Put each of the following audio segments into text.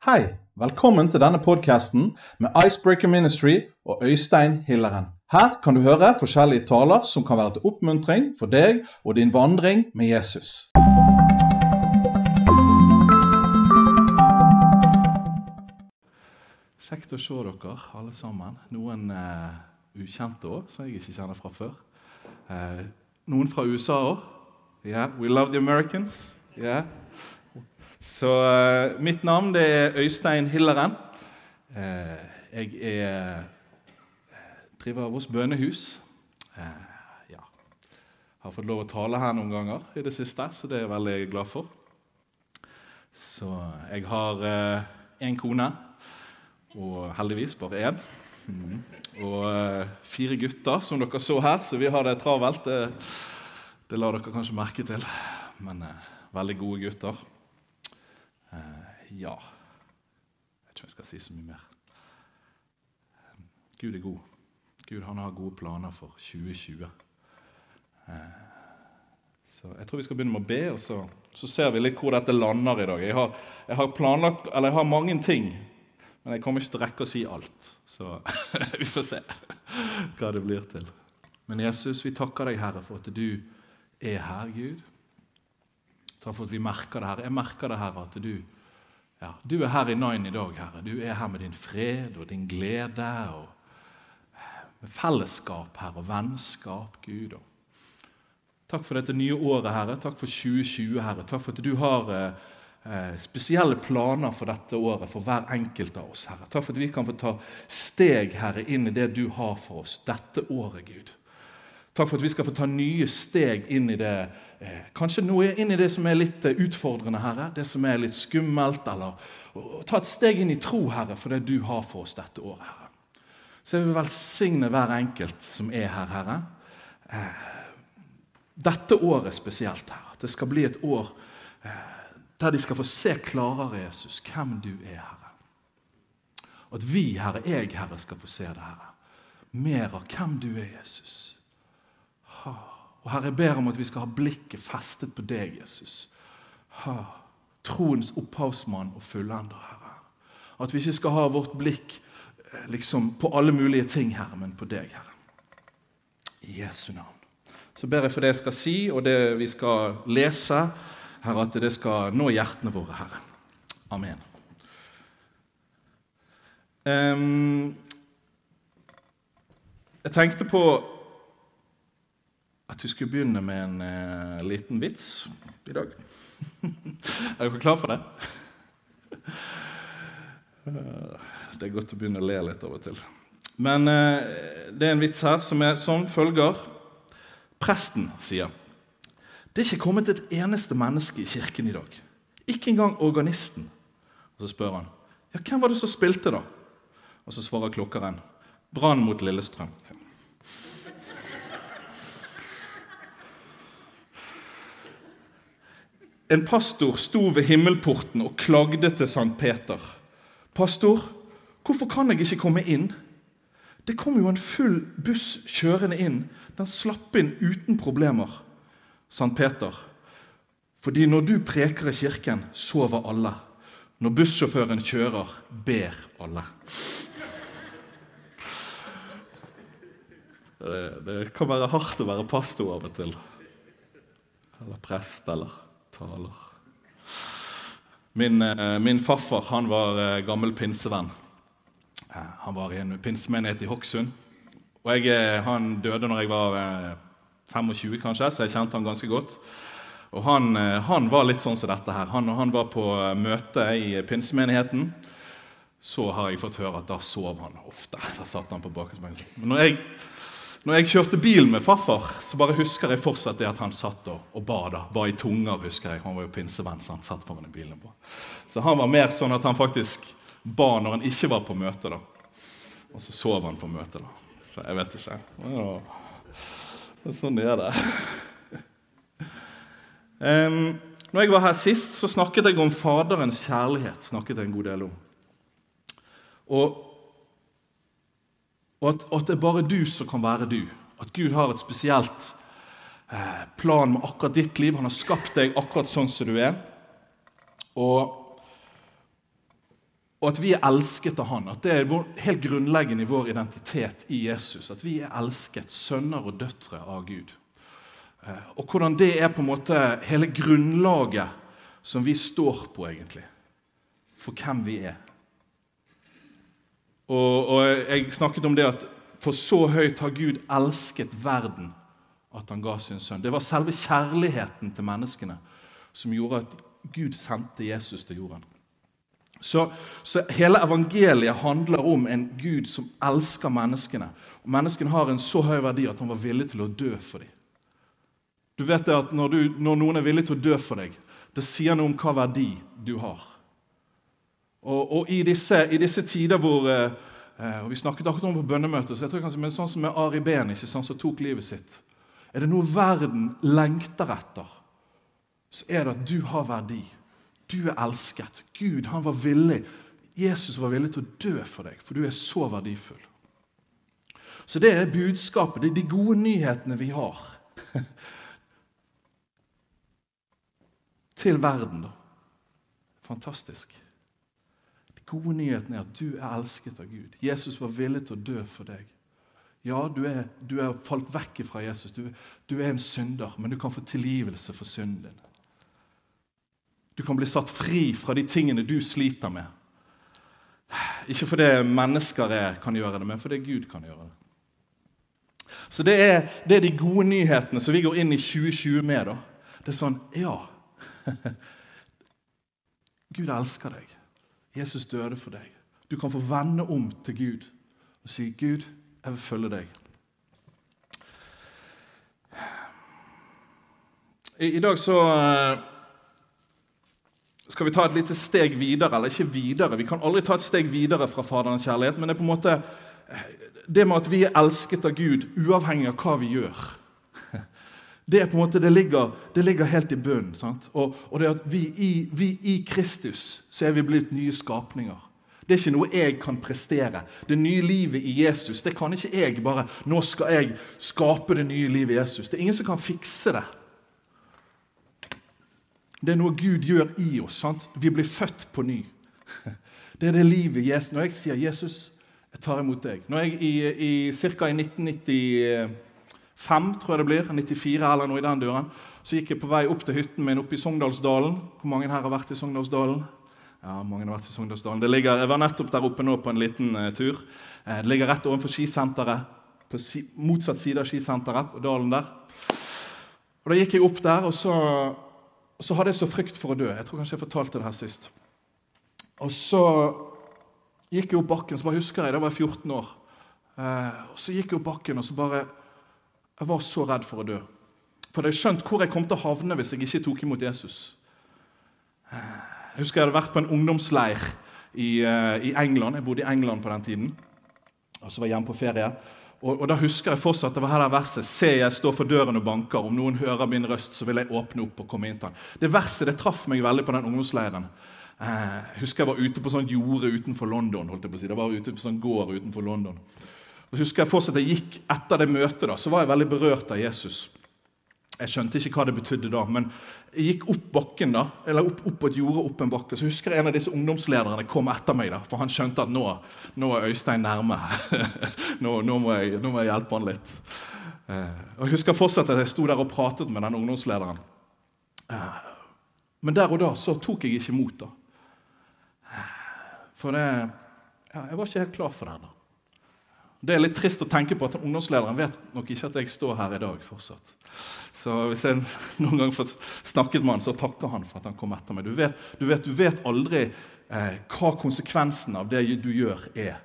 Hei, velkommen til denne podkasten med Icebreaker Ministry og Øystein Hilleren. Her kan du høre forskjellige taler som kan være til oppmuntring for deg og din vandring med Jesus. Kjekt å se dere alle sammen. Noen eh, ukjente òg, som jeg ikke kjenner fra før. Eh, noen fra USA òg. Yeah, we love the Americans. Yeah. Så uh, mitt navn det er Øystein Hilleren. Uh, jeg er eh, driver Voss bønnehus. Eh, ja. Har fått lov å tale her noen ganger i det siste, så det er jeg veldig glad for. Så jeg har én kone, og heldigvis bare én. Mm. Og uh, fire gutter, som dere så her, så vi har det travelt. Det, det la dere kanskje merke til. Men uh, veldig gode gutter. Eh, ja Jeg vet ikke om jeg skal si så mye mer. Gud er god. Gud han har gode planer for 2020. Eh, så Jeg tror vi skal begynne med å be, og så, så ser vi litt hvor dette lander i dag. Jeg har, jeg har, planlagt, eller jeg har mange ting, men jeg kommer ikke til å rekke å si alt. Så vi får se hva det blir til. Men Jesus, vi takker deg, Herre, for at du er her, Gud. Takk for at vi merker det her. Jeg merker det, Herre, at du, ja, du er her i Nine i dag, Herre. Du er her med din fred og din glede og med fellesskap, Herre, og vennskap, Gud. Takk for dette nye året, Herre. Takk for 2020, Herre. Takk for at du har eh, spesielle planer for dette året for hver enkelt av oss, Herre. Takk for at vi kan få ta steg, Herre, inn i det du har for oss dette året, Gud. Takk for at vi skal få ta nye steg inn i det eh, Kanskje noe inn i det som er litt eh, utfordrende, Herre. Det som er litt skummelt. Eller ta et steg inn i tro, Herre, for det du har for oss dette året, Herre. Så jeg vil velsigne hver enkelt som er her, Herre. Eh, dette året spesielt Herre. At det skal bli et år der de skal få se klarere Jesus, hvem du er, Herre. Og at vi, Herre, jeg, Herre, skal få se det, Herre. Mer av hvem du er, Jesus. Og Herre, jeg ber om at vi skal ha blikket festet på deg, Jesus. Ha. Troens opphavsmann og fullender, Herre. At vi ikke skal ha vårt blikk eh, liksom på alle mulige ting, Herre, men på deg, Herre. I Jesu navn. Så ber jeg for det jeg skal si, og det vi skal lese, Herre, at det skal nå hjertene våre, Herre. Amen. Um, jeg tenkte på at vi skulle begynne med en uh, liten vits i dag. er dere klar for det? det er godt å begynne å le litt av og til. Men uh, det er en vits her som er sånn følger. Presten sier det er ikke kommet et eneste menneske i kirken i dag. Ikke engang organisten. Og Så spør han ja, hvem var det som spilte, da? Og så svarer klokkeren Brann mot Lillestrøm. En pastor sto ved himmelporten og klagde til Sankt Peter. 'Pastor, hvorfor kan jeg ikke komme inn?' Det kom jo en full buss kjørende inn. Den slapp inn uten problemer. Sankt Peter. Fordi når du preker i kirken, sover alle. Når bussjåføren kjører, ber alle. Det, det kan være hardt å være pastor av og til. Eller prest eller taler. Min, eh, min farfar han var eh, gammel pinsevenn. Eh, han var i en pinsemenighet i Hokksund. Og jeg, Han døde når jeg var 25, kanskje, så jeg kjente han ganske godt. Og Han, han var litt sånn som dette her. Han, han var på møte i pinsemenigheten, så har jeg fått høre at da sov han ofte. Da satt han på bakgrunnsbenken. Men når jeg, når jeg kjørte bil med farfar, så bare husker jeg fortsatt det at han satt og, og bada. Ba i tunger, husker jeg. Han var jo pinsevenn, så han satt foran i bilen. på. Så han var mer sånn at han faktisk ba når han ikke var på møte. da. Og så sov han på møtet. da. Så jeg vet ikke. Det er sånn det er det. Um, når jeg var her sist, så snakket jeg om Faderens kjærlighet. snakket jeg en god del om. Og, og at, at, det er bare du som kan være du. At Gud har et spesielt eh, plan med akkurat ditt liv. Han har skapt deg akkurat sånn som du er. Og og at vi er elsket av Han. At det er helt grunnleggende i vår identitet i Jesus. At vi er elsket, sønner og døtre av Gud. Eh, og hvordan det er på en måte hele grunnlaget som vi står på, egentlig, for hvem vi er. Og, og jeg snakket om det at for så høyt har Gud elsket verden at han ga sin sønn. Det var selve kjærligheten til menneskene som gjorde at Gud sendte Jesus til jorden. Så, så, hele evangeliet handler om en Gud som elsker menneskene. Og Menneskene har en så høy verdi at han var villig til å dø for dem. Du vet det at når, du, når noen er villig til å dø for deg, det sier noe om hva verdi du har. Og, og i, disse, i, disse, tider hvor eh, eh og Vi snakket akkurat om på bønnemøtet, så jeg tror kanskje, men sånn som med Ari Behn, ikke sånn som tok livet sitt Er det noe verden lengter etter, så er det at du har verdi. Du er elsket. Gud han var villig, Jesus var villig til å dø for deg, for du er så verdifull. Så det er budskapet, det er de gode nyhetene vi har til verden. da. Fantastisk. De gode nyheten er at du er elsket av Gud. Jesus var villig til å dø for deg. Ja, du er, du er falt vekk fra Jesus. Du, du er en synder, men du kan få tilgivelse for synden din. Du kan bli satt fri fra de tingene du sliter med. Ikke fordi mennesker er, kan gjøre det, men fordi Gud kan gjøre det. Så det er, det er de gode nyhetene som vi går inn i 2020 med. da. Det er sånn Ja. Gud elsker deg. Jesus døde for deg. Du kan få vende om til Gud og si, 'Gud, jeg vil følge deg'. I, i dag så eh, skal vi ta et lite steg videre. Eller ikke videre, vi kan aldri ta et steg videre fra Faderens kjærlighet, men det er på en måte det med at vi er elsket av Gud uavhengig av hva vi gjør. Det er på en måte, det ligger, det ligger helt i bunnen. Og, og, det at vi i, vi i Kristus så er vi blitt nye skapninger. Det er ikke noe jeg kan prestere. Det nye livet i Jesus det kan ikke jeg bare Nå skal jeg skape det nye livet i Jesus. Det er ingen som kan fikse det. Det er noe Gud gjør i oss. sant? Vi blir født på ny. Det er det livet Jesus Når jeg sier 'Jesus, jeg tar imot deg' Når jeg i, i Ca. i 1995, tror jeg det blir, 94 eller noe i den døren, så gikk jeg på vei opp til hytten min oppe i Sogndalsdalen. Hvor mange her har vært i Sogndalsdalen? Ja, mange har vært i Sogndalsdalen. Det Ligger, jeg var nettopp der oppe nå på en liten uh, tur. Uh, det ligger rett overfor skisenteret. På si, motsatt side av skisenteret, på dalen der. Og Da gikk jeg opp der, og så og så hadde jeg så frykt for å dø. Jeg tror kanskje jeg fortalte det her sist. Og så gikk jeg opp bakken, så bare husker jeg, da var jeg 14 år. Eh, og Så gikk jeg opp bakken, og så bare Jeg var så redd for å dø. For jeg hadde skjønt hvor jeg kom til å havne hvis jeg ikke tok imot Jesus. Eh, jeg husker jeg hadde vært på en ungdomsleir i, eh, i England. Jeg bodde i England på den tiden. Og så var jeg hjemme på ferie. Og, og, da husker jeg fortsatt det var her det verset Se, jeg står for døren og banker. Om noen hører min røst, så vil jeg åpne opp og komme inn til han. Det verset det traff meg veldig på den ungdomsleiren. Eh, jeg husker jeg var ute på sånn jorde utenfor London. holdt jeg på å si. Det var ute på sånn gård utenfor London. Og husker jeg fortsatt jeg gikk Etter det møtet da, så var jeg veldig berørt av Jesus. Jeg skjønte ikke hva det betydde da, men jeg gikk opp bakken da, eller opp, opp et jorde opp en bakke. Så husker jeg en av disse ungdomslederne kom etter meg, da, for han skjønte at nå, nå er Øystein nærme. nå, nå, må jeg, nå, må jeg, hjelpe han litt. Eh, og Jeg husker fortsatt at jeg sto der og pratet med den ungdomslederen. Eh, men der og da så tok jeg ikke imot. da. Eh, for det, ja, jeg var ikke helt klar for det. da. Det er litt trist å tenke på at ungdomslederen vet nok ikke at jeg står her i dag fortsatt. Så hvis jeg noen gang får snakket med han, så takker han for at han kom etter meg. Du vet, du vet, du vet aldri eh, hva konsekvensen av det du gjør, er.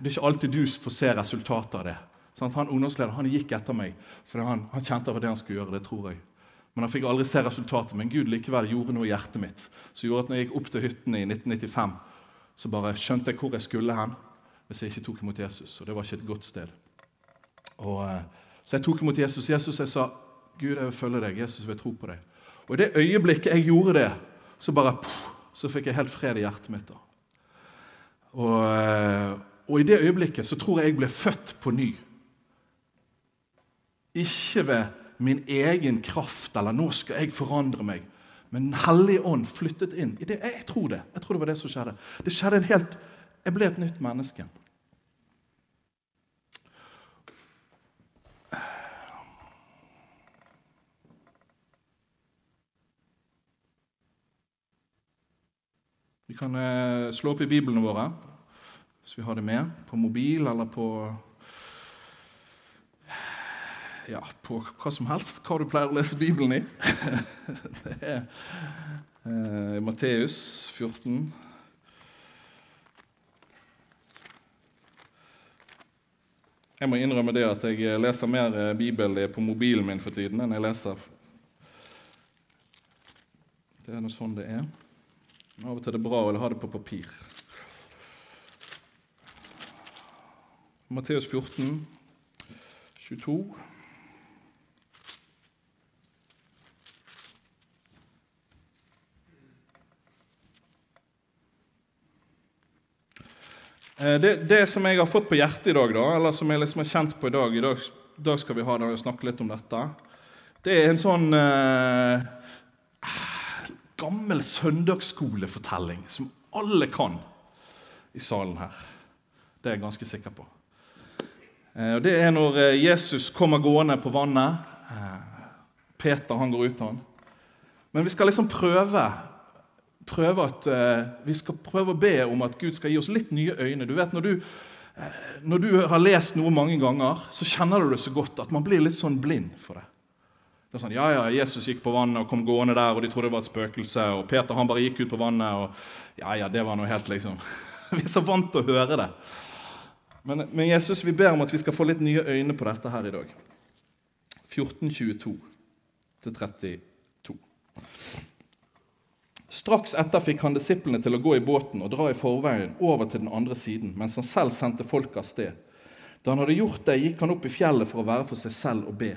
Det er ikke alltid du får se resultatet av det. Sånn, han Ungdomslederen han gikk etter meg for han, han kjente for det han skulle gjøre. det tror jeg. Men han fikk aldri se resultatet. Men Gud likevel gjorde noe i hjertet mitt som gjorde at når jeg gikk opp til hytten i 1995, så bare skjønte jeg hvor jeg skulle hen hvis jeg ikke tok imot Jesus. Og det var ikke et godt sted. Og, eh, så jeg tok imot Jesus. Jesus jeg sa, 'Gud, jeg vil følge deg. Jesus, vil tro på deg.' Og i det øyeblikket jeg gjorde det, så bare så fikk jeg helt fred i hjertet mitt. da. Og, eh, og, i det øyeblikket så tror jeg jeg ble født på ny. Ikke ved min egen kraft eller 'nå skal jeg forandre meg', Men Den hellige ånd flyttet inn. I det, jeg tror det. Jeg tror det var det som skjedde. Det skjedde en helt, Jeg ble et nytt menneske. Vi kan eh, slå opp i biblene våre hvis vi har det med, på mobil eller på ja, på hva som helst, hva du pleier å lese Bibelen i. det er eh, Matteus 14. Jeg må innrømme det at jeg leser mer eh, Bibel på mobilen min for tiden enn jeg leser Det er nå sånn det er. Av og til er det bra å ha det på papir. Matteus 14, 22. Eh, det, det, som jeg har fått på hjertet i dag, da, eller som jeg liksom har kjent på i dag I dag, dag skal vi ha snakke litt om dette. Det er en sånn eh, gammel søndagsskolefortelling som alle kan i salen her. Det er jeg ganske sikker på. Eh, det er når eh, Jesus kommer gående på vannet. Eh, Peter han går ut av han. Men vi skal liksom prøve prøve at, vi skal prøve å be om at Gud skal gi oss litt nye øyne. Du vet, når du, når du har lest noe mange ganger, så kjenner du det så godt at man blir litt sånn blind for det. Det er sånn, ja, ja, Jesus gikk på vannet og kom gående der, og de trodde det var et spøkelse. Og Peter han bare gikk ut på vannet, og ja, ja, det var noe helt liksom Vi er så vant til å høre det. Men, men Jesus, vi ber om at vi skal få litt nye øyne på dette her i dag. 1422 til 32. Straks etter fikk han disiplene til å gå i båten og dra i forveien over til den andre siden, mens han selv sendte folk av sted. Da han hadde gjort det, gikk han opp i fjellet for å være for seg selv og be.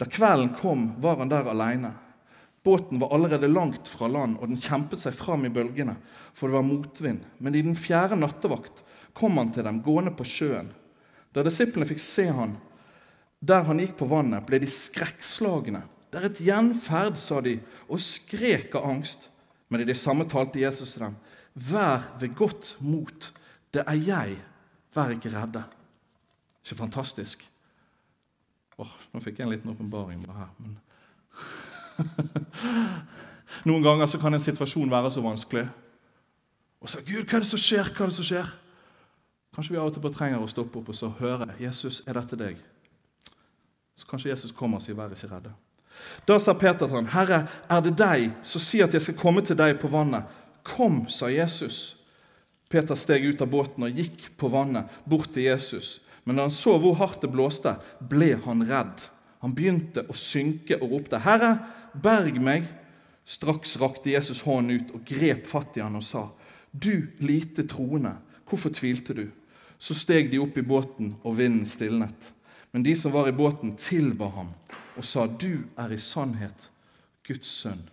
Da kvelden kom, var han der aleine. Båten var allerede langt fra land, og den kjempet seg fram i bølgene, for det var motvind. Men i den fjerde nattevakt kom han til dem, gående på sjøen. Da disiplene fikk se han der han gikk på vannet, ble de skrekkslagne. Det er et gjenferd, sa de, og skrek av angst. Men i det samme talte Jesus til dem. Vær ved godt mot. Det er jeg. Vær ikke redde. Ikke fantastisk? Åh, Nå fikk jeg en liten åpenbaring bare her. Men Noen ganger så kan en situasjon være så vanskelig. Og så Gud, hva er det som skjer? Hva er det som skjer? Kanskje vi av og til bare trenger å stoppe opp og så høre Jesus, er dette deg? Så kanskje Jesus kommer og sier, vær ikke redde. Da sa Peter til ham, 'Herre, er det deg, som sier at jeg skal komme til deg på vannet.' 'Kom', sa Jesus. Peter steg ut av båten og gikk på vannet bort til Jesus. Men da han så hvor hardt det blåste, ble han redd. Han begynte å synke og ropte, 'Herre, berg meg!' Straks rakte Jesus hånden ut og grep fatt i han og sa, 'Du lite troende, hvorfor tvilte du?' Så steg de opp i båten, og vinden stilnet. Men de som var i båten, tilba ham og sa, 'Du er i sannhet Guds sønn'.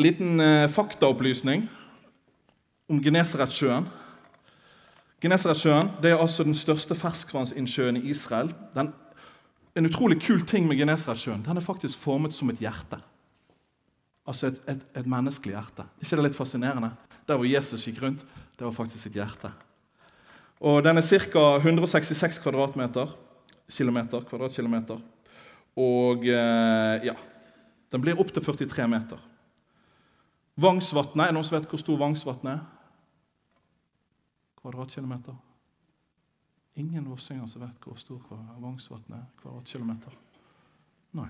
Liten eh, faktaopplysning om Genesaretsjøen. Genesaretsjøen er altså den største ferskvannsinnsjøen i Israel. Den, en utrolig kul ting med Genesaretsjøen den er faktisk formet som et hjerte. Altså et, et, et menneskelig hjerte. ikke det litt fascinerende? Der hvor Jesus gikk rundt, det var faktisk et hjerte. Og Den er ca. 166 kvadratmeter, kilometer, kvadratkilometer. Og eh, ja, den blir opptil 43 meter. Vangsvatnet, Er det noen som vet hvor stor Vangsvatnet er? Kvadratkilometer? Ingen vossinger som vet hvor stor Vangsvatnet er kvadratkilometer. Nei.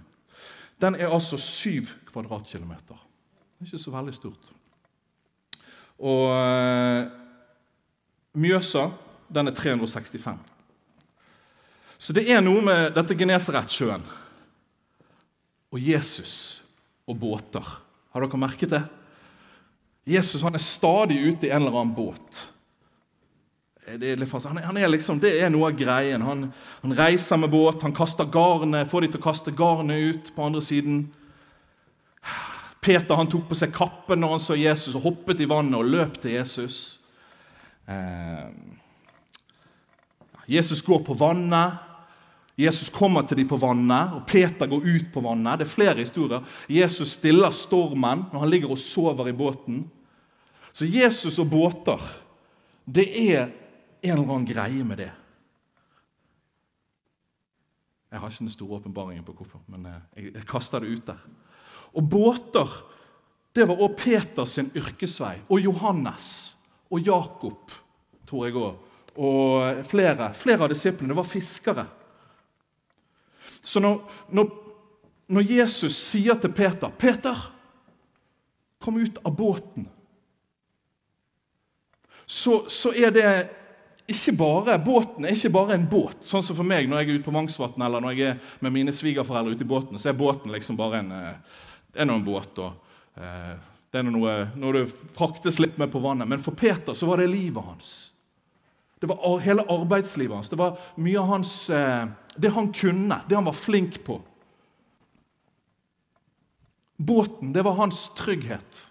Den er altså syv kvadratkilometer. Det er ikke så veldig stort. Og eh, Mjøsa den er 365. Så det er noe med dette Genesaretsjøen og Jesus og båter. Har dere merket det? Jesus han er stadig ute i en eller annen båt. Det er, han er liksom, det er noe av greien. Han, han, reiser med båt, han kaster garnet, får de til å kaste garnet ut på andre siden. Peter han tok på seg kappen når han så Jesus, og hoppet i vannet og løp til Jesus. Eh, Jesus går på vannet. Jesus kommer til dem på vannet, og Peter går ut på vannet. Det er flere historier. Jesus stiller stormen når han ligger og sover i båten. Så Jesus og båter, det er en eller annen greie med det. Jeg har ikke den store åpenbaringen på hvorfor, men jeg, jeg kaster det ut der. Og båter, det var også Peters yrkesvei. Og Johannes og Jakob, tror jeg òg. Og flere, flere av disiplene var fiskere. Så når, når, når Jesus sier til Peter 'Peter, kom ut av båten', så, så er det ikke bare, Båten er ikke bare en båt. Sånn som for meg når jeg er ute på Vangsvatn eller når jeg er med mine svigerforeldre ute i båten, så er båten liksom bare en, en, det er båt. og eh, Det er noe, noe du fraktes litt med på vannet. Men for Peter så var det livet hans. Det var hele arbeidslivet hans. Det var mye av hans, eh, det han kunne, det han var flink på. Båten, det var hans trygghet.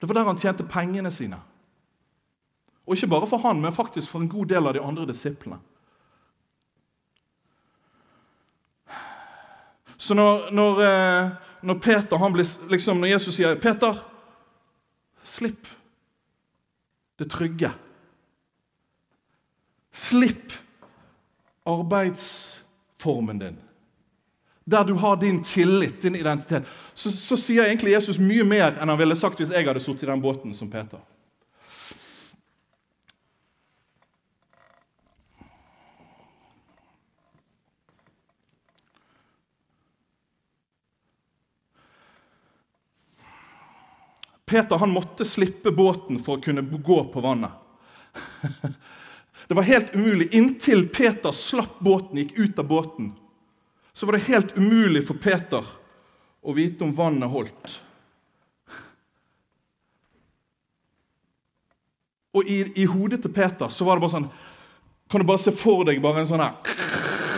Det var der han tjente pengene sine. Og ikke bare for han, men faktisk for en god del av de andre disiplene. Så når, når, eh, når Peter han blir, liksom, når Jesus sier 'Peter, slipp det trygge'. Slipp arbeidsformen din, der du har din tillit, din identitet. Så, så sier egentlig Jesus mye mer enn han ville sagt hvis jeg hadde sittet i den båten som Peter. Peter han måtte slippe båten for å kunne gå på vannet. Det var helt umulig. Inntil Peter slapp båten, gikk ut av båten, så var det helt umulig for Peter å vite om vannet holdt. Og i, i hodet til Peter så var det bare sånn Kan du bare se for deg bare en sånn her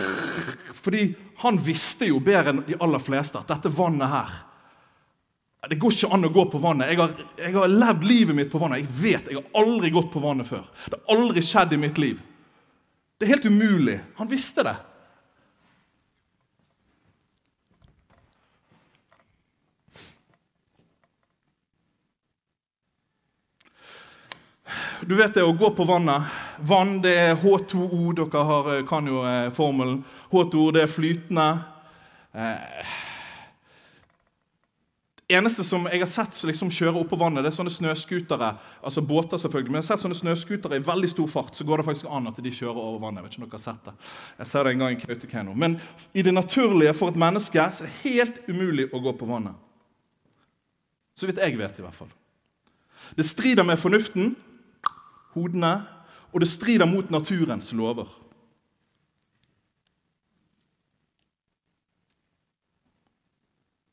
Fordi han visste jo bedre enn de aller fleste at dette vannet her det går ikke an å gå på vannet. Jeg har, jeg har, levd livet mitt på vannet. Jeg vet, jeg har aldri gått på vannet før. Det har aldri skjedd i mitt liv. Det er helt umulig. Han visste det. Du vet det å gå på vannet. Vann det er H2O. Dere har, kan jo eh, formelen. H2O det er flytende. Eh, eneste som jeg har sett som liksom kjører oppå vannet, det er sånne snøskutere. Altså båter selvfølgelig, men jeg har sett sånne snøskutere i veldig stor fart. Så går det faktisk an at de kjører over vannet. Jeg vet ikke om dere har sett det. Jeg ser det en gang i Kautokeino. Men i det naturlige for et menneske så er det helt umulig å gå på vannet. Så vidt jeg vet, i hvert fall. Det strider med fornuften, hodene, og det strider mot naturens lover.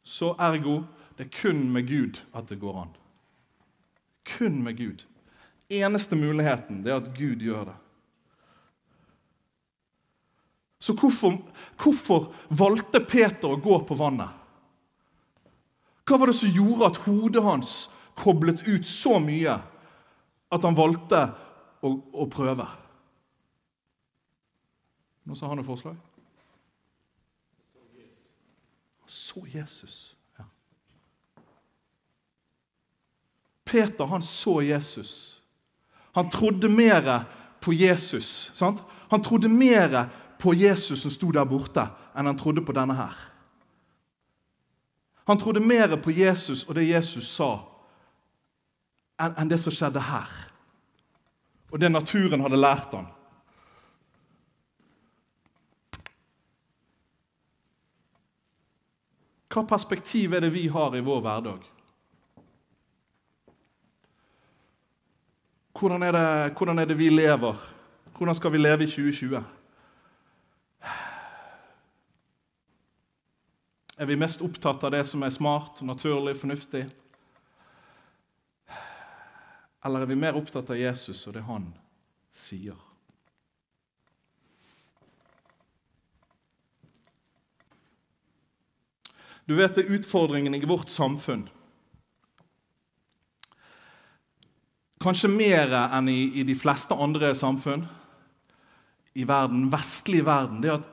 Så ergo det er kun med Gud at det går an. Kun med Gud. Eneste muligheten det er at Gud gjør det. Så hvorfor, hvorfor valgte Peter å gå på vannet? Hva var det som gjorde at hodet hans koblet ut så mye at han valgte å, å prøve? Nå sa han noe forslag? Så Jesus. Peter han så Jesus. Han trodde mer på Jesus. Sant? Han trodde mer på Jesus som sto der borte, enn han trodde på denne her. Han trodde mer på Jesus og det Jesus sa, enn det som skjedde her. Og det naturen hadde lært han. Hva perspektiv er det vi har i vår hverdag? Hvordan er, det, hvordan er det vi lever? Hvordan skal vi leve i 2020? Er vi mest opptatt av det som er smart, naturlig, fornuftig? Eller er vi mer opptatt av Jesus og det han sier? Du vet det er utfordringen i vårt samfunn. Kanskje mer enn i, i de fleste andre samfunn. i verden, vestlig verden, det er at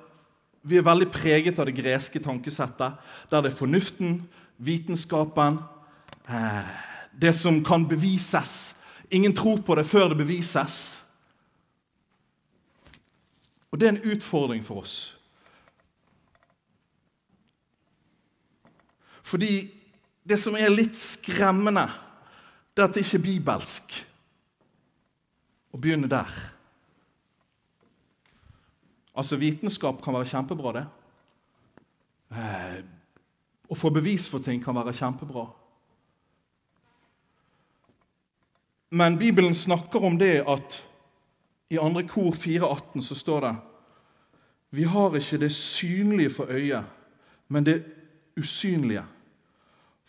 vi er veldig preget av det greske tankesettet, der det er fornuften, vitenskapen, eh, det som kan bevises. Ingen tror på det før det bevises. Og det er en utfordring for oss. Fordi det som er litt skremmende, det er ikke bibelsk å begynne der. Altså, vitenskap kan være kjempebra, det. Eh, å få bevis for ting kan være kjempebra. Men Bibelen snakker om det at i 2. kor 4,18 så står det Vi har ikke det synlige for øyet, men det usynlige.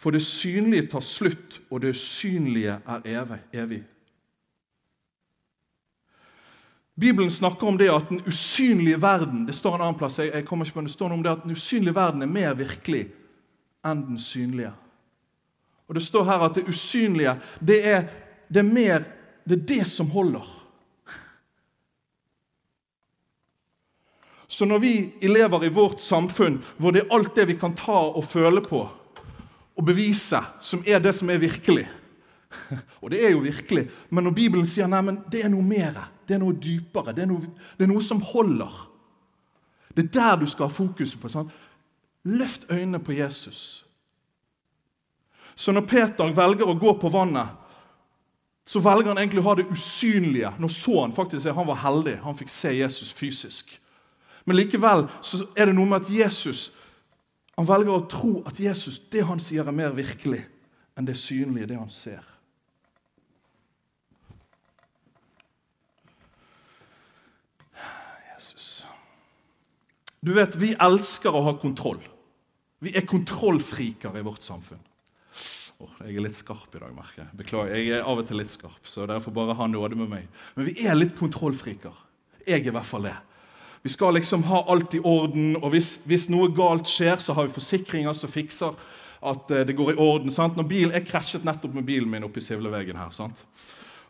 For det synlige tar slutt, og det usynlige er evig. Bibelen snakker om det at den usynlige verden det står en annen plass, jeg, kommer ikke på det, står noe om det at den usynlige verden er mer virkelig enn den synlige. Og Det står her at det usynlige det er, det er mer det er det som holder. Så når vi lever i vårt samfunn hvor det er alt det vi kan ta og føle på og bevise, som er det som er virkelig Og det er jo virkelig, men når Bibelen sier nei, men det er noe mer, det er noe dypere, det er noe, det er noe som holder Det er der du skal ha fokuset på. Sant? Løft øynene på Jesus. Så når Peter velger å gå på vannet, så velger han egentlig å ha det usynlige. Nå så Han faktisk, han var heldig, han fikk se Jesus fysisk. Men likevel så er det noe med at Jesus han velger å tro at Jesus, det han sier, er mer virkelig enn det synlige, det han ser. Jesus. Du vet, vi elsker å ha kontroll. Vi er kontrollfriker i vårt samfunn. Oh, jeg er litt skarp i dag, merker jeg. Beklager. Jeg er av og til litt skarp, så dere får bare ha nåde med meg. Men vi er litt kontrollfriker. Jeg er i hvert fall det. Vi skal liksom ha alt i orden, og hvis, hvis noe galt skjer, så har vi forsikringer som fikser at eh, det går i orden. Sant? Når bilen, Jeg krasjet nettopp med bilen min oppi Sivlevegen her. sant?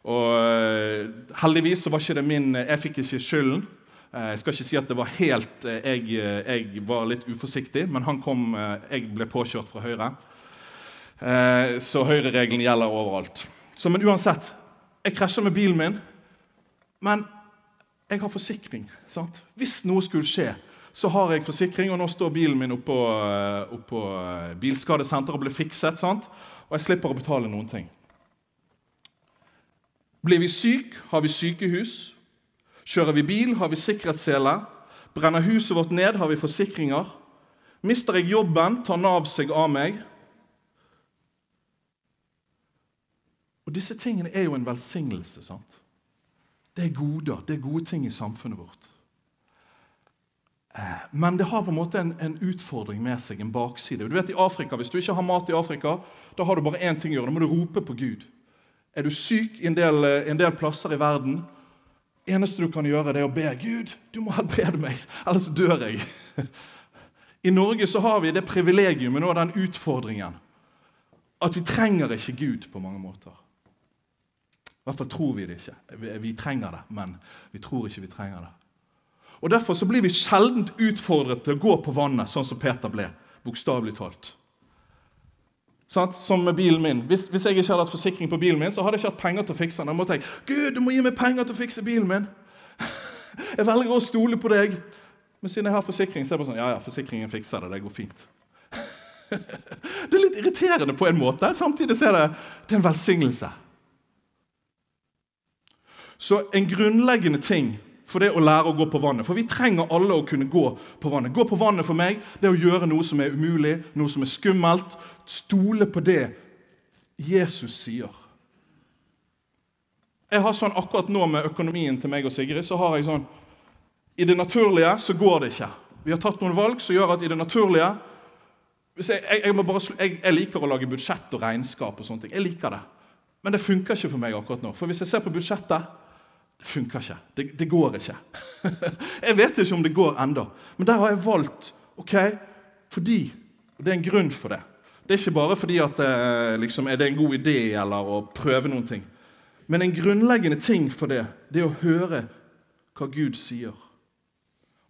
Og eh, Heldigvis så var ikke det min Jeg fikk ikke skylden. Eh, jeg skal ikke si at det var helt jeg, jeg var litt uforsiktig, men han kom Jeg ble påkjørt fra høyre. Så høyreregelen gjelder overalt. Så, Men uansett, jeg krasjer med bilen min. Men jeg har forsikring. sant? Hvis noe skulle skje, så har jeg forsikring. Og nå står bilen min oppå, eh, oppå eh, bilskadesenteret og blir fikset. sant? Og jeg slipper å betale noen ting. Blir vi syk, har vi sykehus. Kjører vi bil, har vi sikkerhetssele. Brenner huset vårt ned, har vi forsikringer. Mister jeg jobben, tar Nav seg av meg. Og disse tingene er jo en velsignelse. sant? Det er goder, det er gode ting i samfunnet vårt. Eh, men det har på en måte en, en, utfordring med seg, en bakside. Du vet i Afrika, Hvis du ikke har mat i Afrika, da har du bare én ting å gjøre. Da må du rope på Gud. Er du syk i en del, eh, en del plasser i verden, eneste du kan gjøre, det er å be Gud, du må helbrede meg, ellers dør jeg. I Norge så har vi det privilegiumet og den utfordringen at vi trenger ikke Gud på mange måter. I hvert fall tror vi det ikke. Vi, trenger det, men vi tror ikke vi trenger det. Og Derfor så blir vi sjelden utfordret til å gå på vannet, sånn som Peter ble. Bokstavelig talt. Sånn, som med bilen min. Hvis, hvis, jeg ikke hadde hatt forsikring på bilen min, så hadde jeg ikke hatt penger til å fikse den. Da måtte jeg Gud, du må gi meg penger til å fikse bilen min. Jeg velger å stole på deg. Men siden jeg har forsikring, så er det bare sånn Ja, ja, forsikringen fikser det. Det går fint. Det er litt irriterende på en måte. Samtidig så er det, det er en velsignelse. Så en grunnleggende ting for det å lære å gå på vannet. For vi trenger alle å kunne gå på vannet. Gå på vannet for meg det er å gjøre noe som er umulig, noe som er skummelt. Stole på det Jesus sier. Jeg har sånn Akkurat nå med økonomien til meg og Sigrid så har jeg sånn I det naturlige så går det ikke. Vi har tatt noen valg som gjør at i det naturlige jeg, jeg, bare, jeg, jeg, liker å lage budsjett og regnskap og sånne ting. Jeg liker det. Men det funker ikke for meg akkurat nå. For hvis jeg ser på budsjettet funker ikke. Det, det går ikke. jeg vet ikke om det går ennå. Men der har jeg valgt ok, fordi og Det er en grunn for det. Det er ikke bare fordi at det, liksom, er det en god idé eller å prøve noen ting. Men en grunnleggende ting for det, det er å høre hva Gud sier.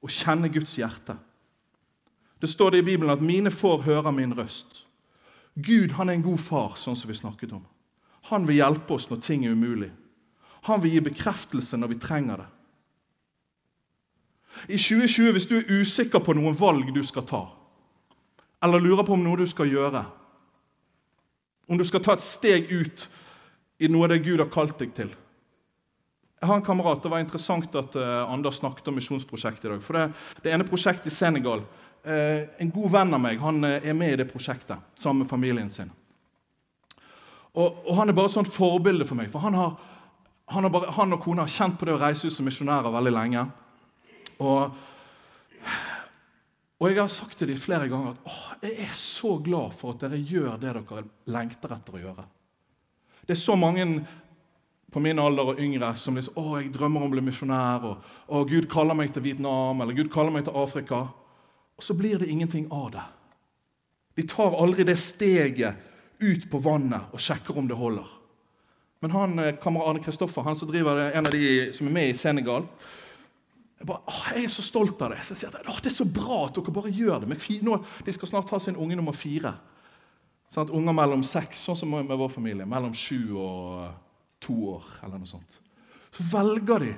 å kjenne Guds hjerte. Det står det i Bibelen at 'mine får høre min røst'. Gud han er en god far, sånn som vi snakket om. Han vil hjelpe oss når ting er umulig. Han vil gi bekreftelse når vi trenger det. I 2020, hvis du er usikker på noen valg du skal ta, eller lurer på om noe du skal gjøre, om du skal ta et steg ut i noe det Gud har kalt deg til Jeg har en kamerat, Det var interessant at uh, Anders snakket om misjonsprosjektet i dag. For det, det ene prosjektet i Senegal uh, En god venn av meg han uh, er med i det prosjektet sammen med familien sin. Og, og Han er bare sånn forbilde for meg. For han, har, han, bare, han, og kona har kjent på det å reise ut som misjonærer veldig lenge. Og, og jeg har sagt til dem flere ganger at oh, jeg er så glad for at dere gjør det dere lengter etter å gjøre. Det er så mange på min alder og yngre som liksom, å, jeg drømmer om å bli misjonær. Og, og Gud kaller meg til Vietnam eller Gud kaller meg til Afrika. Og så blir det ingenting av det. De tar aldri det steget ut på vannet og sjekker om det holder. Men han, eh, kamerat Arne Kristoffer, han som driver en av de som er med i Senegal jeg, bare, å, jeg er så stolt av det. Så jeg sier at, det er så bra at dere bare gjør det. Nå, de skal snart ha sin unge nummer fire. Sånn at Unger mellom seks, sånn som med vår familie, mellom sju og to år. eller noe sånt. Så velger de,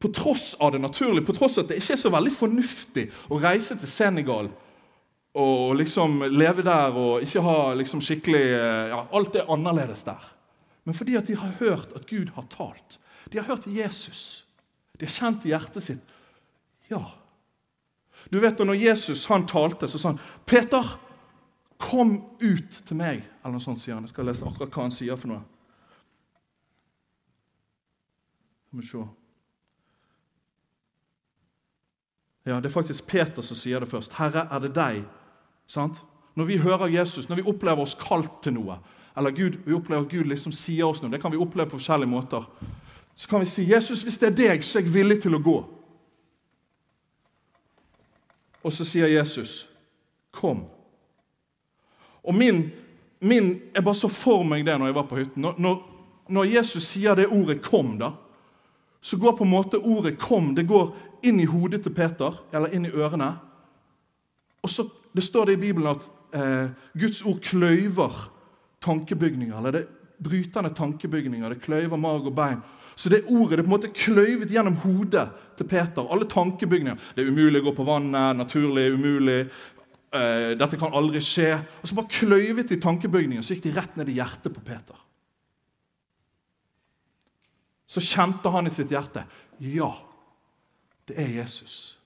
på tross av det naturlige, på tross av at det ikke er så veldig fornuftig å reise til Senegal og liksom leve der og ikke ha liksom skikkelig ja, Alt er annerledes der. Men fordi at de har hørt at Gud har talt. De har hørt Jesus. De har kjent i hjertet sitt Ja. Du vet, Når Jesus han talte, så sa han, 'Peter, kom ut til meg.' Eller noe sånt sier han. Jeg skal lese akkurat hva han sier for noe. Skal vi se. Ja, Det er faktisk Peter som sier det først. 'Herre, er det deg?' Sant? Når vi hører Jesus, når vi opplever oss kalt til noe, eller Gud, vi opplever at Gud liksom sier oss noe, det kan vi oppleve på forskjellige måter så kan vi si, 'Jesus, hvis det er deg, så er jeg villig til å gå.' Og så sier Jesus, 'Kom'. Og min, min Jeg bare så for meg det når jeg var på hytten. Når, når, Jesus sier det ordet 'kom', da, så går på en måte ordet 'kom' det går inn i hodet til Peter, eller inn i ørene. Og så Det står det i Bibelen at eh, Guds ord kløyver tankebygninger. Eller det brytende tankebygninger. Det kløyver mag og bein. Så det ordet det på en måte kløyvet gjennom hodet til Peter. Alle tankebygninger. Det er umulig å gå på vannet. Naturlig, umulig. Uh, dette kan aldri skje. Og så bare kløyvet de tankebygningen, så gikk de rett ned i hjertet på Peter. Så kjente han i sitt hjerte ja, det er Jesus.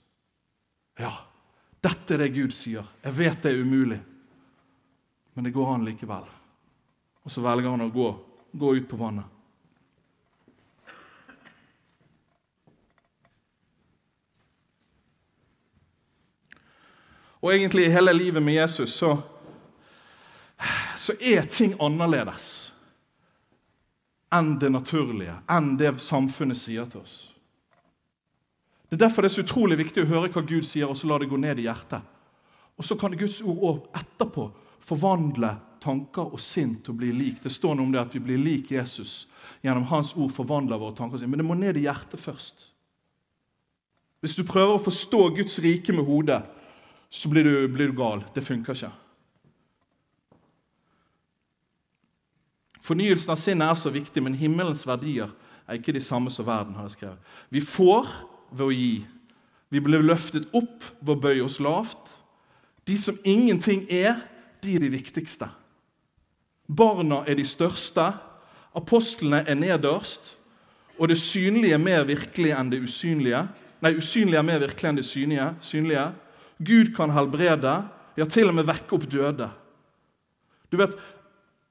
Ja, dette er det Gud sier. Jeg vet det er umulig, men det går an likevel. Og så velger han å gå, gå ut på vannet. og egentlig i hele livet med Jesus, så, så er ting annerledes enn det naturlige, enn det samfunnet sier til oss. Det er derfor det er så utrolig viktig å høre hva Gud sier, og så la det gå ned i hjertet. Og så kan Guds ord etterpå forvandle tanker og sinn til å bli lik. Det står noe om det at vi blir lik Jesus gjennom hans ord forvandler våre tanker. Men det må ned i hjertet først. Hvis du prøver å forstå Guds rike med hodet, så blir du, blir du gal. Det funker ikke. Fornyelsen av sinnet er så viktig, men himmelens verdier er ikke de samme som verden har skrevet. Vi får ved å gi. Vi blir løftet opp ved å bøye oss lavt. De som ingenting er, de er de viktigste. Barna er de største. Apostlene er nederst. Og det synlige er mer virkelig enn det usynlige. Nei, usynlige er mer virkelig enn det synlige. synlige. Gud kan helbrede, ja, til og med vekke opp døde. Du vet,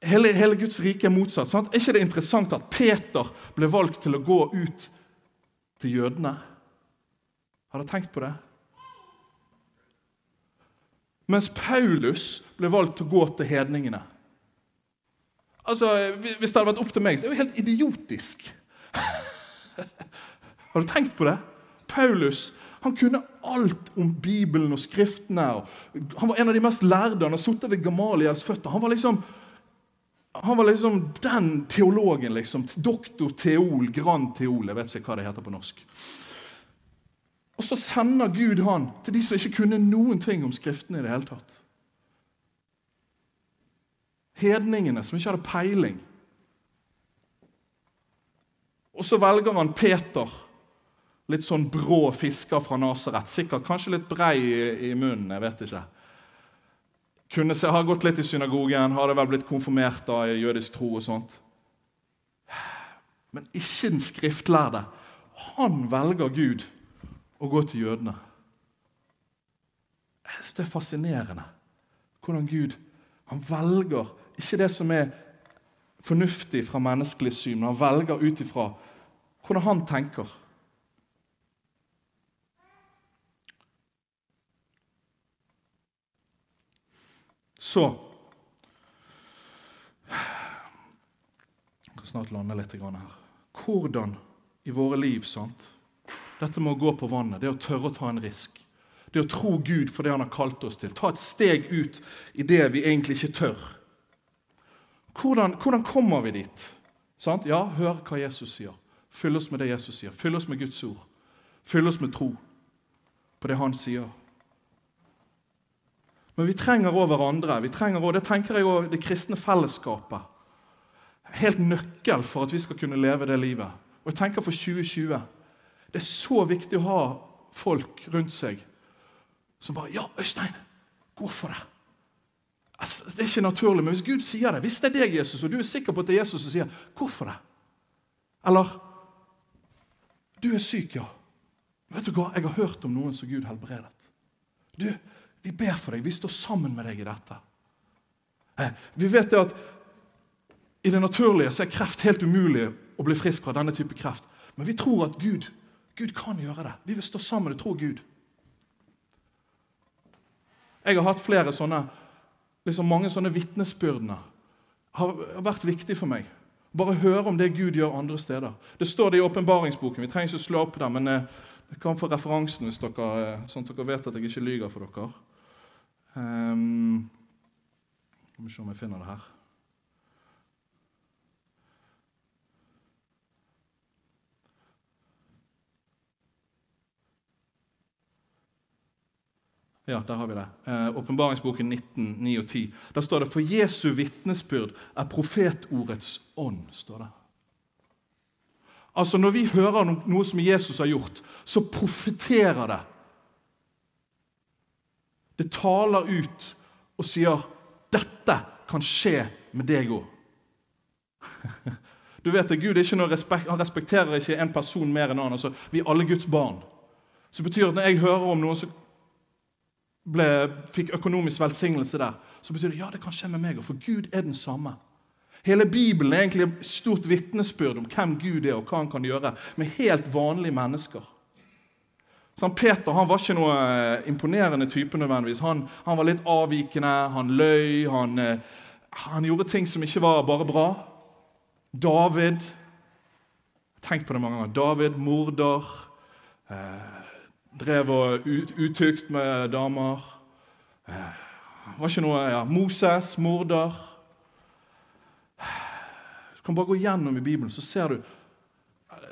Hele, hele Guds rike er motsatt. Sant? Er ikke det interessant at Peter ble valgt til å gå ut til jødene? Har dere tenkt på det? Mens Paulus ble valgt til å gå til hedningene. Altså, Hvis det hadde vært opp til meg, så er det jo helt idiotisk. Har du tenkt på det? Paulus han kunne alt om Bibelen og Skriftene. han var en av de mest lærde. Han har sittet ved Gamaliels føtter. Han var liksom, han var liksom den teologen. liksom, Doktor teol, grand teol. Jeg vet ikke hva det heter på norsk. Og så sender Gud han til de som ikke kunne noen ting om Skriftene i det hele tatt. Hedningene som ikke hadde peiling. Og så velger han Peter, litt sånn brå fisker fra Nasaret. Sikkert kanskje litt brei i, i munnen. jeg vet ikke. Kunne se, Har gått litt i synagogen, hadde vel blitt konfirmert da i jødisk tro. og sånt. Men ikke den skriftlærde. Han velger Gud å gå til jødene. Jeg synes Det er fascinerende hvordan Gud han velger ikke det som er fornuftig fra menneskelig syn, men han velger ut ifra hvordan han tenker. Så Jeg kan snart lande litt her. Hvordan i våre liv sant? Dette med å gå på vannet, det å tørre å ta en risk. Det å tro Gud for det han har kalt oss til. Ta et steg ut i det vi egentlig ikke tør. Hvordan, hvordan kommer vi dit? Sant? Ja, hør hva Jesus sier. Fyll oss med det Jesus sier. Fyll oss med Guds ord. Fyll oss med tro på det han sier. Men vi trenger òg hverandre. Vi trenger også, det tenker jeg også, det kristne fellesskapet. Helt nøkkel for at vi skal kunne leve det livet. Og jeg tenker for 2020. Det er så viktig å ha folk rundt seg som bare 'Ja, Øystein, gå for det.' Altså, det er ikke naturlig, men hvis Gud sier det, hvis det er deg, Jesus, og du er sikker på at det er Jesus som sier 'Hvorfor det', eller 'Du er syk, ja'. Vet du hva? Jeg har hørt om noen som Gud helbredet. Du, vi ber for deg. Vi står sammen med deg i dette. Eh, vi vet det at i det naturlige så er kreft helt umulig å bli frisk fra denne type kreft. Men vi tror at Gud, Gud kan gjøre det. Vi vil stå sammen og tro Gud. Jeg har hatt flere sånne, liksom mange sånne vitnesbyrdene. har vært viktig for meg. Bare høre om det Gud gjør andre steder. Det står det i åpenbaringsboken. Vi trenger ikke slå opp der, men jeg eh, kan få referansen hvis dere, eh, sånn at dere vet at jeg ikke lyver for dere. Um, Skal vi se om jeg finner det her. Ja, der har vi det. Eh, 19, 9 og 10. Der står det 'For Jesu vitnesbyrd er profetordets ånd'. står det. Altså Når vi hører noe som Jesus har gjort, så profeterer det. Det taler ut og sier 'Dette kan skje med deg òg'. Du vet at Gud respekt, han respekterer ikke en person mer enn annen. Altså, vi er alle Guds barn. Så det betyr at når jeg hører om noen som ble, fikk økonomisk velsignelse der, så betyr det ja, det kan skje med meg òg, for Gud er den samme. Hele Bibelen er egentlig et stort vitnesbyrd om hvem Gud er, og hva han kan gjøre med helt vanlige mennesker. Sånn, Peter han var ikke noe eh, imponerende type nødvendigvis. Han, han var litt avvikende, han løy, han, eh, han, gjorde ting som ikke var bare bra. David Tenk på det mange ganger. David, morder. Eh, Drev og utukt med damer. Det eh, var ikke noe ja, Moses, morder. Du kan bare gå gjennom i Bibelen, så ser du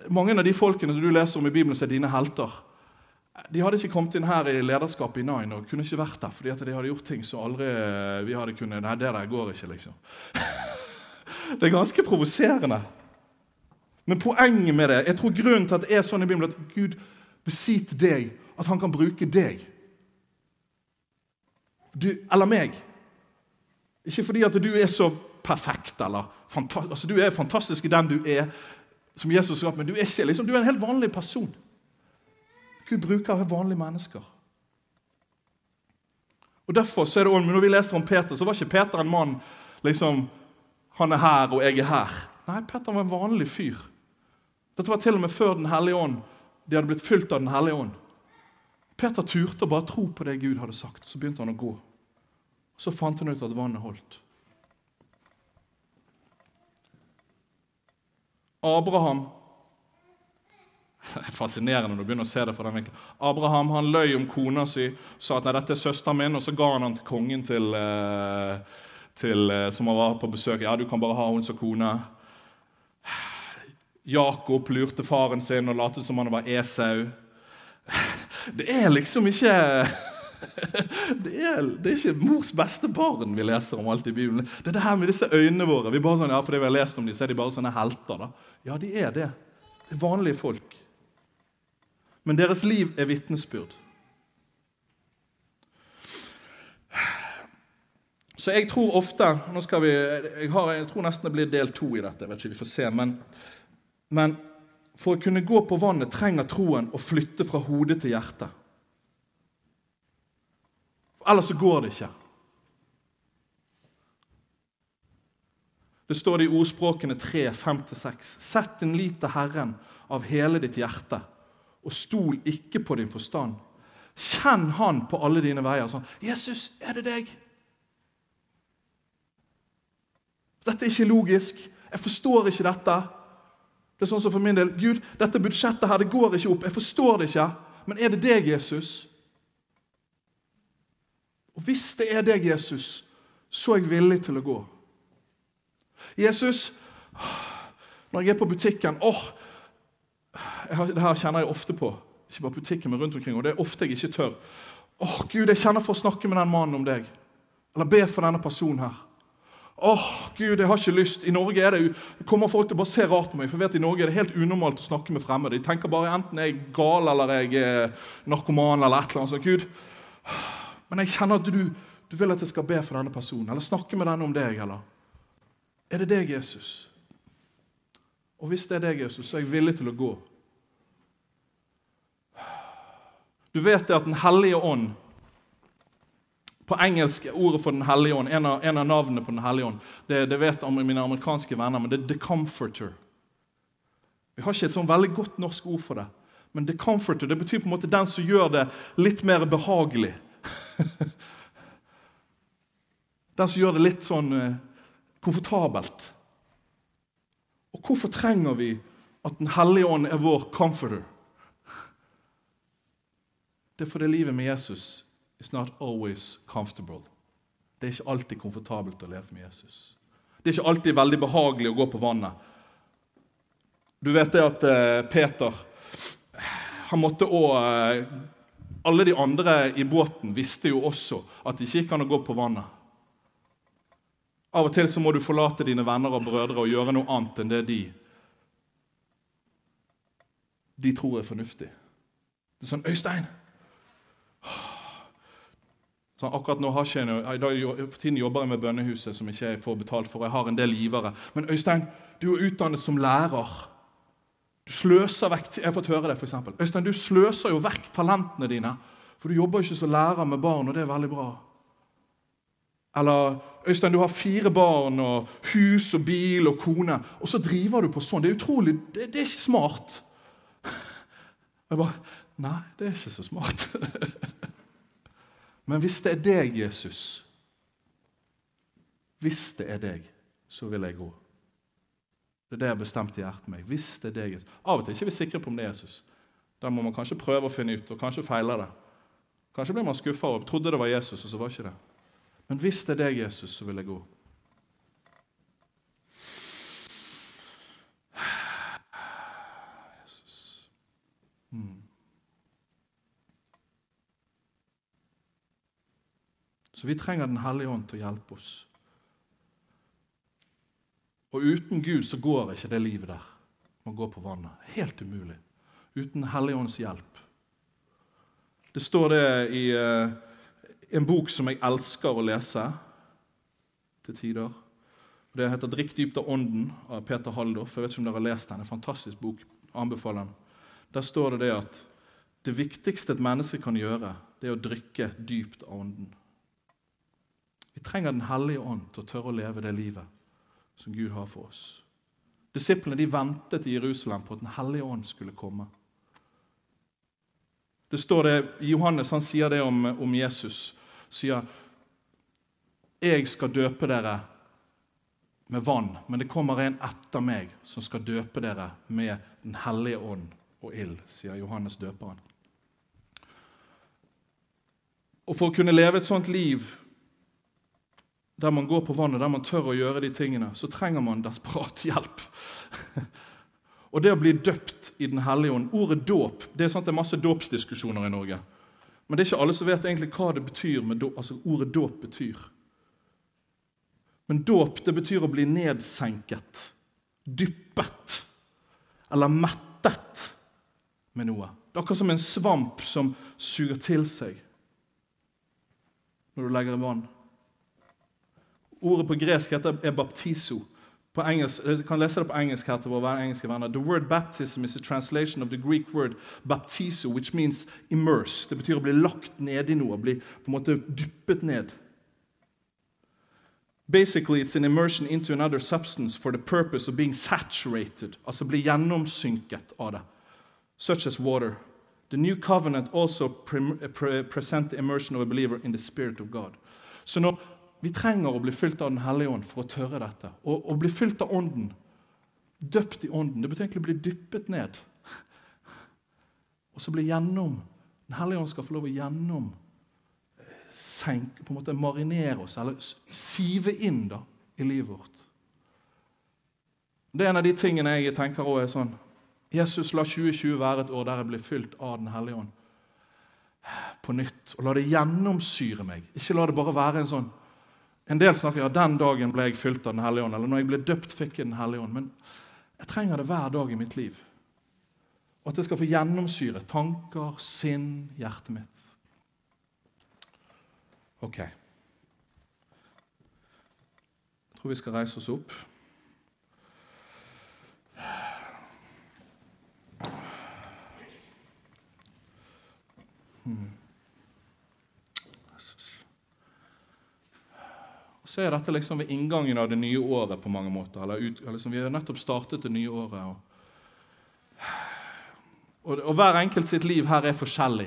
Mange av de folkene som du leser om i Bibelen, som er dine helter, de hadde ikke kommet inn her i lederskapet i Nine og kunne ikke vært der fordi at de hadde gjort ting som aldri vi hadde kunnet Nei, det der går ikke, liksom. Det er ganske provoserende. Men poenget med det Jeg tror grunnen til at det er sånn i Bibelen at Gud til deg at han kan bruke deg. Du, eller meg. Ikke fordi at du er så perfekt eller altså, Du er fantastisk i den du er, som Jesus sa, men du er ikke liksom, du er en helt vanlig person. Gud bruker vanlige mennesker. Og derfor så er det, Når vi leser om Peter, så var ikke Peter en mann liksom, Han er her, og jeg er her. Nei, Peter var en vanlig fyr. Dette var til og med før Den hellige ånd de hadde blitt fylt av Den hellige ånd. Peter turte å bare tro på det Gud hadde sagt. Så begynte han å gå. Så fant han ut at vannet holdt. Abraham Det er fascinerende når du begynner å se det fra den vinkelen. Abraham han løy om kona si, sa at nei, dette er søsteren min, og så ga han han til kongen til, eh, til, eh, som han var på besøk. Ja, du kan bare ha henne som kone. Jakob lurte faren sin og lot som han var Esau. Det er liksom ikke det er, det er, ikke mors beste barn vi leser om alt i Bibelen. Det er det her med disse øynene våre. Vi bare sånn, ja, fordi vi har lest om dem, så er de bare sånne helter. da. Ja, de er det. Det er vanlige folk. Men deres liv er vitnesbyrd. Så jeg tror ofte nå skal vi, jeg, har, jeg tror nesten det blir del to i dette. jeg vet ikke, vi får se, men, men for å kunne gå på vannet trenger troen å flytte fra hodet til hjertet. Ellers så går det ikke. Det står det i ordspråkene 3, 5-6. Sett din lit til Herren av hele ditt hjerte, og stol ikke på din forstand. Kjenn Han på alle dine veier. Sånn, 'Jesus, er det deg?' Dette er ikke logisk. Jeg forstår ikke dette. Det er sånn som for min del Gud, dette budsjettet her, det går ikke opp. Jeg forstår det ikke. Men er det deg, Jesus? Og hvis det er deg, Jesus, så er jeg villig til å gå. Jesus, når jeg er på butikken åh, Det her kjenner jeg ofte på. Ikke bare butikken, men rundt omkring. Og det er ofte jeg ikke tør. Åh, Gud, jeg kjenner for å snakke med den mannen om deg. Eller be for denne personen her. Åh, Gud, jeg har ikke lyst. I Norge er det, kommer folk til å bare se rart på meg. For vet, I Norge er det helt unormalt å snakke med fremmede. De tenker bare enten jeg er gal eller jeg er narkoman. eller et eller annet. Så, Gud, men jeg kjenner at du, du vil at jeg skal be for denne personen. Eller snakke med denne om deg. eller? Er det deg, Jesus? Og hvis det er deg, Jesus, så er jeg villig til å gå. Du vet det at Den hellige ånd På engelsk ordet for Den hellige ånd, en en av navnene på Den hellige ånd, det, det vet mine amerikanske venner, men det er The Comforter. Vi har ikke et sånn veldig godt norsk ord for det. Men The Comforter det betyr på en måte den som gjør det litt mer behagelig. Den som gjør det litt sånn eh, komfortabelt. Og hvorfor trenger vi at Den hellige ånd er vår comforter? Det er fordi livet med Jesus is not always comfortable. Det er ikke alltid komfortabelt å leve med Jesus. Det er ikke alltid veldig behagelig å gå på vannet. Du vet det at eh, Peter han måtte også, Alle de andre i båten visste jo også at det ikke gikk an å gå på vannet. Av og til så må du forlate dine venner og brødre og gjøre noe annet enn det de de tror er fornuftig. Det er sånn 'Øystein!' Sånn, akkurat nå har jeg ikke jeg, For tiden jobber jeg med bønnehuset, som ikke jeg får betalt for. Jeg har en del givere. Men Øystein, du er utdannet som lærer. Du sløser vekk Jeg har fått høre det, f.eks. Øystein, du sløser jo vekk talentene dine. For du jobber jo ikke som lærer med barn, og det er veldig bra. Eller Øystein, du har fire barn og hus og bil og kone, og så driver du på sånn. Det er utrolig, det, det er ikke smart. Jeg bare Nei, det er ikke så smart. Men hvis det er deg, Jesus Hvis det er deg, så vil jeg gå. Det er det jeg har bestemt i hjertet meg. Hvis det er deg, Jesus. Av og til er vi ikke sikre på om det er Jesus. Da må man kanskje prøve å finne ut, og kanskje feiler det. Kanskje blir man skuffa og trodde det var Jesus, og så var ikke det. Men hvis det er deg, Jesus, så vil jeg gå. Så vi trenger Den hellige ånd til å hjelpe oss. Og uten Gud så går ikke det livet der. Man går på vannet. Helt umulig. Uten Helligåndens hjelp. Det står det i uh, en bok som jeg elsker å lese til tider. Det heter 'Drikk dypt av ånden' av Peter Halldorf. Jeg vet ikke om dere har lest den. En fantastisk bok. Anbefaler den. Der står det det at det viktigste et menneske kan gjøre, det er å drikke dypt av ånden. Vi trenger Den hellige ånd til å tørre å leve det livet som Gud har for oss. Disiplene de ventet i Jerusalem på at Den hellige ånd skulle komme. Det står det, Johannes han sier det om, om Jesus sier jeg skal døpe dere med vann, men det kommer en etter meg som skal døpe dere med Den hellige ånd og ild, sier Johannes døperen. Og For å kunne leve et sånt liv der man går på vannet, der man tør å gjøre de tingene, så trenger man desperat hjelp. Og det å bli døpt i Den hellige ånd Ordet dåp Det er sånn at det er masse dåpsdiskusjoner i Norge. Men det er ikke alle som vet egentlig hva det betyr med dåp, altså ordet dåp betyr. Men dåp det betyr å bli nedsenket, dyppet eller mettet med noe. Det er akkurat som en svamp som suger til seg når du legger i vann. Ordet på gresk heter er baptizo. På engelsk, jeg kan lese det på engelsk her til våre engelske venner. The word baptism is a translation of the Greek word baptizo, which means immerse. Det betyr å bli lagt ned i noe, bli på en måte dyppet ned. Basically, it's an immersion into another substance for the purpose of being saturated, altså bli gjennomsynket av det, such as water. The new covenant also pre pre present the immersion of a believer in the spirit of God. Så når vi trenger å bli fylt av Den hellige ånd for å tørre dette. Og å bli fylt av Ånden, døpt i Ånden, det betyr egentlig å bli dyppet ned. Og så bli gjennom. Den hellige ånd skal få lov å gjennom senke, på en måte marinere oss, eller sive inn da, i livet vårt. Det er en av de tingene jeg tenker også er sånn Jesus la 2020 være et år der jeg blir fylt av Den hellige ånd på nytt. Og la det gjennomsyre meg. Ikke la det bare være en sånn En del snakker ja, den dagen ble jeg fylt av Den hellige ånd. Eller når jeg ble døpt, fikk jeg Den hellige ånd. Men jeg trenger det hver dag i mitt liv. Og at det skal få gjennomsyre tanker, sinn, hjertet mitt. Ok. Jeg tror vi skal reise oss opp. Så er dette liksom ved inngangen av det nye året på mange måter. Eller ut, liksom, vi har nettopp startet det nye året. Og, og, og hver enkelt sitt liv her er forskjellig.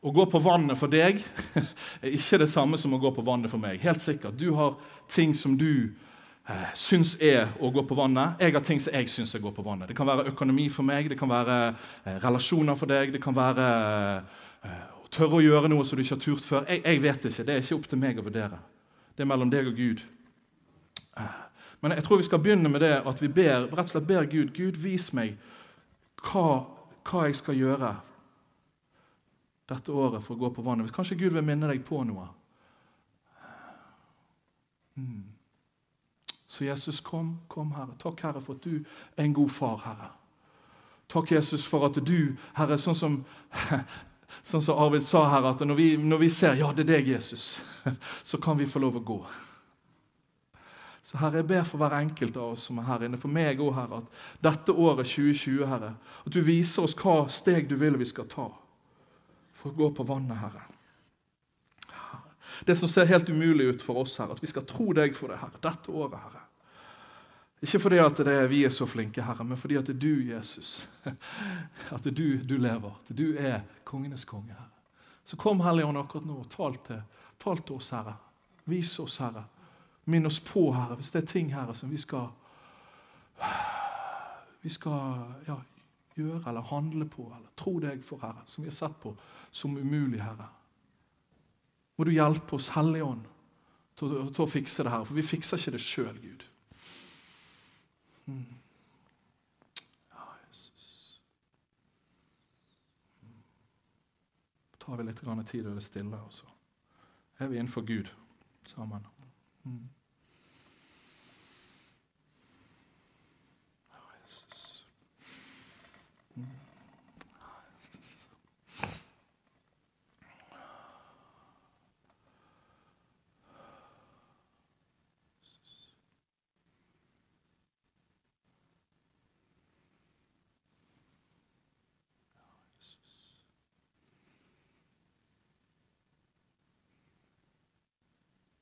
Å gå på vannet for deg er ikke det samme som å gå på vannet for meg. Helt sikkert. Du har ting som du eh, syns er å gå på vannet. Jeg har ting som jeg syns er å gå på vannet. Det kan være økonomi for meg, det kan være eh, relasjoner for deg, det kan være eh, tørre å gjøre noe som du ikke har turt før. Jeg, jeg, vet ikke. Det er ikke opp til meg å vurdere. Det er mellom deg og Gud. Men jeg tror vi skal begynne med det at vi ber, rett og slett ber Gud Gud, vis meg hva, hva jeg skal gjøre dette året for å gå på vannet. Kanskje Gud vil minne deg på noe. Mm. Så Jesus, kom, kom, Herre. Takk, Herre, for at du er en god far, Herre. Takk, Jesus, for at du, Herre, sånn som, sånn som Arvid sa, Herre, at når vi, når vi ser ja, det er deg, Jesus, så kan vi få lov å gå. Så Herre, jeg ber for hver enkelt av oss som er her inne, for meg òg, Herre, at dette året 2020, Herre, at du viser oss hva steg du vil vi skal ta for å gå på vannet, Herre. Det som ser helt umulig ut for oss, Herre, at vi skal tro deg for det, Herre, dette året, Herre. Ikke fordi at er, vi er så flinke, Herre, men fordi at det er du, Jesus, at det er du, du lever. At du er kongenes konge, Herre. Så kom Helligånd akkurat nå og tal til, tal til oss, Herre. Vis oss, Herre. Minn oss på, Herre, hvis det er ting, Herre, som vi skal vi skal ja, gjøre eller handle på eller tro deg for, Herre, som vi har sett på som umulig, Herre. Må du hjelpe oss, Hellige Ånd, til, til, å fikse det her, for vi fikser ikke det sjøl, Gud. Ja, Jesus. Mm. tar vi litt tid og det stille, og så er vi innenfor Gud sammen. Mm.